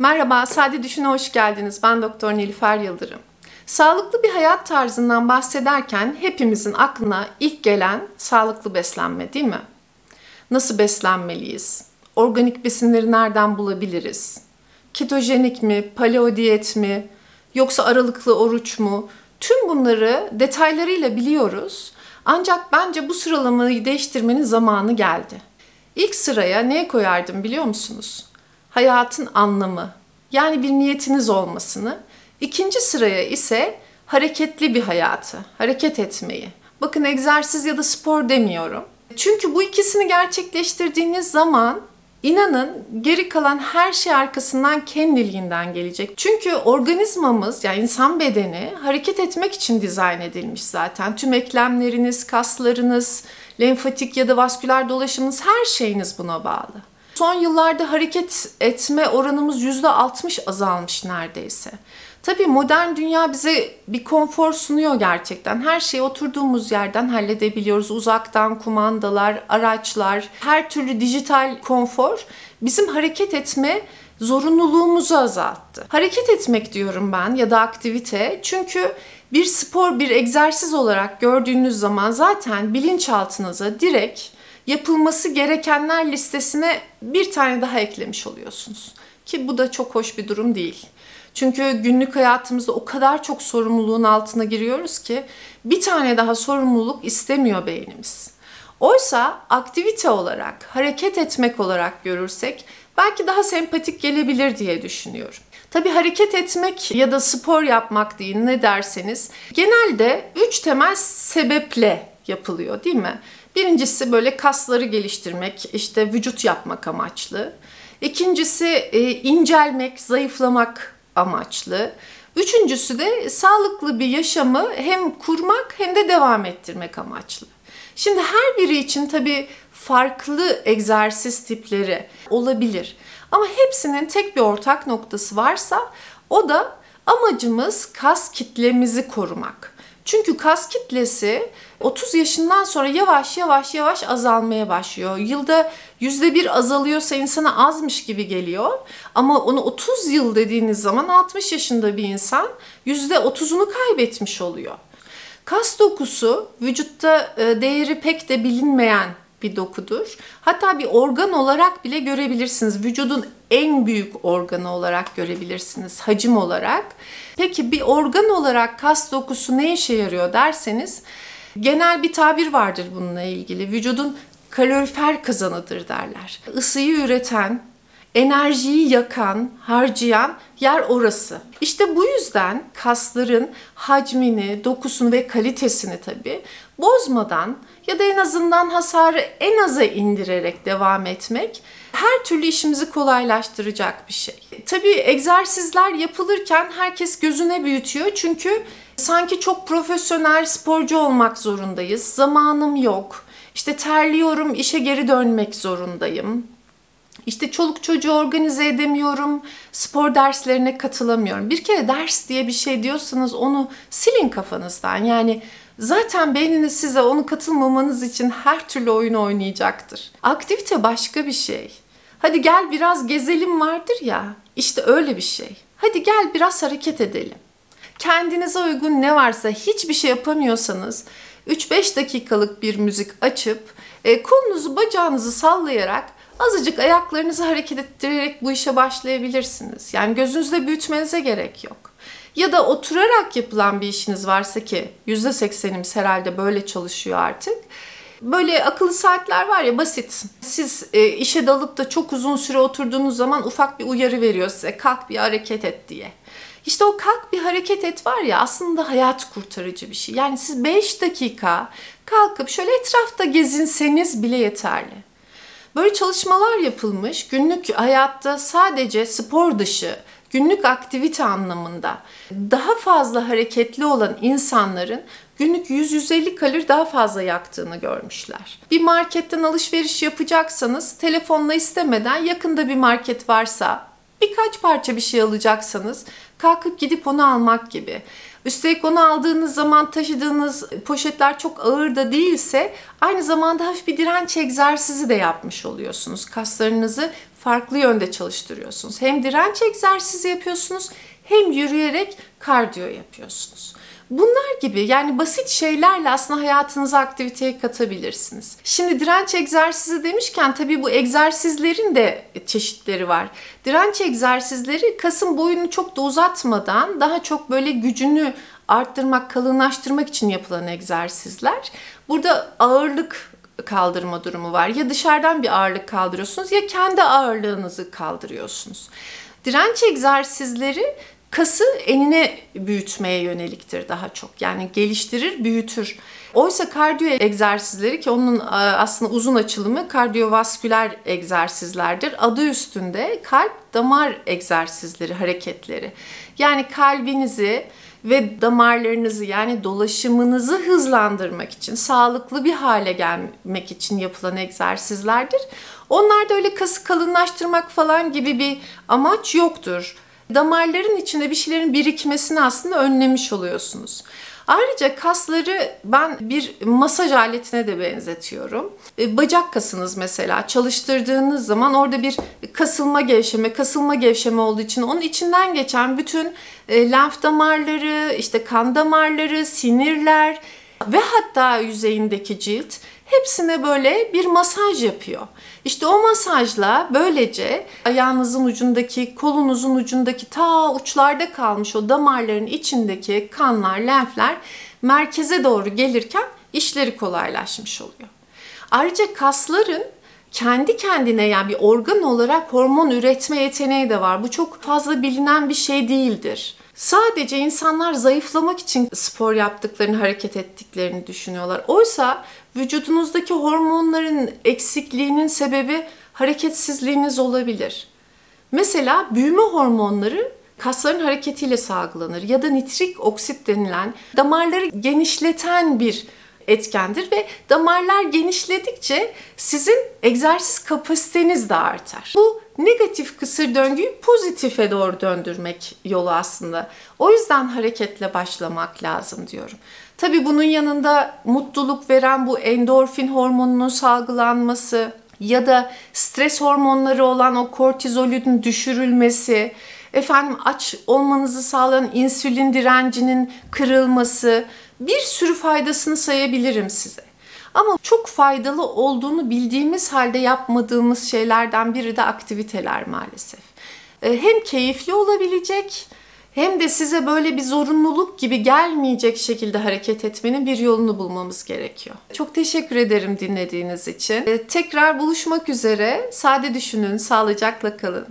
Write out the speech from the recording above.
Merhaba, Sade Düşün'e hoş geldiniz. Ben Doktor Nilüfer Yıldırım. Sağlıklı bir hayat tarzından bahsederken hepimizin aklına ilk gelen sağlıklı beslenme değil mi? Nasıl beslenmeliyiz? Organik besinleri nereden bulabiliriz? Ketojenik mi, paleo diyet mi, yoksa aralıklı oruç mu? Tüm bunları detaylarıyla biliyoruz. Ancak bence bu sıralamayı değiştirmenin zamanı geldi. İlk sıraya ne koyardım biliyor musunuz? Hayatın anlamı, yani bir niyetiniz olmasını. İkinci sıraya ise hareketli bir hayatı, hareket etmeyi. Bakın egzersiz ya da spor demiyorum. Çünkü bu ikisini gerçekleştirdiğiniz zaman İnanın geri kalan her şey arkasından kendiliğinden gelecek. Çünkü organizmamız yani insan bedeni hareket etmek için dizayn edilmiş zaten. Tüm eklemleriniz, kaslarınız, lenfatik ya da vasküler dolaşımınız her şeyiniz buna bağlı. Son yıllarda hareket etme oranımız %60 azalmış neredeyse. Tabii modern dünya bize bir konfor sunuyor gerçekten. Her şeyi oturduğumuz yerden halledebiliyoruz. Uzaktan kumandalar, araçlar, her türlü dijital konfor bizim hareket etme zorunluluğumuzu azalttı. Hareket etmek diyorum ben ya da aktivite çünkü bir spor, bir egzersiz olarak gördüğünüz zaman zaten bilinçaltınıza direkt yapılması gerekenler listesine bir tane daha eklemiş oluyorsunuz. Ki bu da çok hoş bir durum değil. Çünkü günlük hayatımızda o kadar çok sorumluluğun altına giriyoruz ki bir tane daha sorumluluk istemiyor beynimiz. Oysa aktivite olarak, hareket etmek olarak görürsek belki daha sempatik gelebilir diye düşünüyorum. Tabii hareket etmek ya da spor yapmak deyin ne derseniz genelde üç temel sebeple yapılıyor değil mi? Birincisi böyle kasları geliştirmek, işte vücut yapmak amaçlı. İkincisi e, incelmek, zayıflamak amaçlı. Üçüncüsü de sağlıklı bir yaşamı hem kurmak hem de devam ettirmek amaçlı. Şimdi her biri için tabii farklı egzersiz tipleri olabilir. Ama hepsinin tek bir ortak noktası varsa o da amacımız kas kitlemizi korumak. Çünkü kas kitlesi 30 yaşından sonra yavaş yavaş yavaş azalmaya başlıyor. Yılda yüzde bir azalıyorsa insana azmış gibi geliyor. Ama onu 30 yıl dediğiniz zaman 60 yaşında bir insan yüzde 30'unu kaybetmiş oluyor. Kas dokusu vücutta e, değeri pek de bilinmeyen bir dokudur. Hatta bir organ olarak bile görebilirsiniz. Vücudun en büyük organı olarak görebilirsiniz hacim olarak. Peki bir organ olarak kas dokusu ne işe yarıyor derseniz genel bir tabir vardır bununla ilgili. Vücudun kalorifer kazanıdır derler. Isıyı üreten, enerjiyi yakan, harcayan yer orası. İşte bu yüzden kasların hacmini, dokusunu ve kalitesini tabii bozmadan ya da en azından hasarı en aza indirerek devam etmek her türlü işimizi kolaylaştıracak bir şey. Tabii egzersizler yapılırken herkes gözüne büyütüyor çünkü sanki çok profesyonel sporcu olmak zorundayız. Zamanım yok. İşte terliyorum, işe geri dönmek zorundayım. İşte çoluk çocuğu organize edemiyorum, spor derslerine katılamıyorum. Bir kere ders diye bir şey diyorsanız onu silin kafanızdan. Yani zaten beyniniz size onu katılmamanız için her türlü oyun oynayacaktır. Aktivite başka bir şey. Hadi gel biraz gezelim vardır ya. İşte öyle bir şey. Hadi gel biraz hareket edelim. Kendinize uygun ne varsa hiçbir şey yapamıyorsanız 3-5 dakikalık bir müzik açıp e, kolunuzu bacağınızı sallayarak azıcık ayaklarınızı hareket ettirerek bu işe başlayabilirsiniz. Yani gözünüzde büyütmenize gerek yok. Ya da oturarak yapılan bir işiniz varsa ki %80'imiz herhalde böyle çalışıyor artık. Böyle akıllı saatler var ya basit. Siz e, işe dalıp da çok uzun süre oturduğunuz zaman ufak bir uyarı veriyor size. Kalk bir hareket et diye. İşte o kalk bir hareket et var ya aslında hayat kurtarıcı bir şey. Yani siz 5 dakika kalkıp şöyle etrafta gezinseniz bile yeterli. Böyle çalışmalar yapılmış. Günlük hayatta sadece spor dışı günlük aktivite anlamında daha fazla hareketli olan insanların günlük 100-150 kalori daha fazla yaktığını görmüşler. Bir marketten alışveriş yapacaksanız telefonla istemeden yakında bir market varsa birkaç parça bir şey alacaksanız kalkıp gidip onu almak gibi. Üstelik onu aldığınız zaman taşıdığınız poşetler çok ağır da değilse aynı zamanda hafif bir direnç egzersizi de yapmış oluyorsunuz. Kaslarınızı farklı yönde çalıştırıyorsunuz. Hem direnç egzersizi yapıyorsunuz hem yürüyerek kardiyo yapıyorsunuz. Bunlar gibi yani basit şeylerle aslında hayatınıza aktiviteye katabilirsiniz. Şimdi direnç egzersizi demişken tabii bu egzersizlerin de çeşitleri var. Direnç egzersizleri kasın boyunu çok da uzatmadan daha çok böyle gücünü arttırmak, kalınlaştırmak için yapılan egzersizler. Burada ağırlık kaldırma durumu var. Ya dışarıdan bir ağırlık kaldırıyorsunuz ya kendi ağırlığınızı kaldırıyorsunuz. Direnç egzersizleri kası enine büyütmeye yöneliktir daha çok. Yani geliştirir, büyütür. Oysa kardiyo egzersizleri ki onun e, aslında uzun açılımı kardiyovasküler egzersizlerdir. Adı üstünde kalp damar egzersizleri, hareketleri. Yani kalbinizi ve damarlarınızı yani dolaşımınızı hızlandırmak için, sağlıklı bir hale gelmek için yapılan egzersizlerdir. Onlarda öyle kası kalınlaştırmak falan gibi bir amaç yoktur damarların içinde bir şeylerin birikmesini aslında önlemiş oluyorsunuz. Ayrıca kasları ben bir masaj aletine de benzetiyorum. E, bacak kasınız mesela çalıştırdığınız zaman orada bir kasılma gevşeme, kasılma gevşeme olduğu için onun içinden geçen bütün e, lenf damarları, işte kan damarları, sinirler ve hatta yüzeyindeki cilt hepsine böyle bir masaj yapıyor. İşte o masajla böylece ayağınızın ucundaki, kolunuzun ucundaki ta uçlarda kalmış o damarların içindeki kanlar, lenfler merkeze doğru gelirken işleri kolaylaşmış oluyor. Ayrıca kasların kendi kendine yani bir organ olarak hormon üretme yeteneği de var. Bu çok fazla bilinen bir şey değildir. Sadece insanlar zayıflamak için spor yaptıklarını, hareket ettiklerini düşünüyorlar. Oysa vücudunuzdaki hormonların eksikliğinin sebebi hareketsizliğiniz olabilir. Mesela büyüme hormonları kasların hareketiyle salgılanır ya da nitrik oksit denilen damarları genişleten bir etkendir ve damarlar genişledikçe sizin egzersiz kapasiteniz de artar. Bu negatif kısır döngüyü pozitife doğru döndürmek yolu aslında. O yüzden hareketle başlamak lazım diyorum. Tabii bunun yanında mutluluk veren bu endorfin hormonunun salgılanması ya da stres hormonları olan o kortizolün düşürülmesi, efendim aç olmanızı sağlayan insülin direncinin kırılması bir sürü faydasını sayabilirim size. Ama çok faydalı olduğunu bildiğimiz halde yapmadığımız şeylerden biri de aktiviteler maalesef. Ee, hem keyifli olabilecek hem de size böyle bir zorunluluk gibi gelmeyecek şekilde hareket etmenin bir yolunu bulmamız gerekiyor. Çok teşekkür ederim dinlediğiniz için. Ee, tekrar buluşmak üzere. Sade düşünün, sağlıcakla kalın.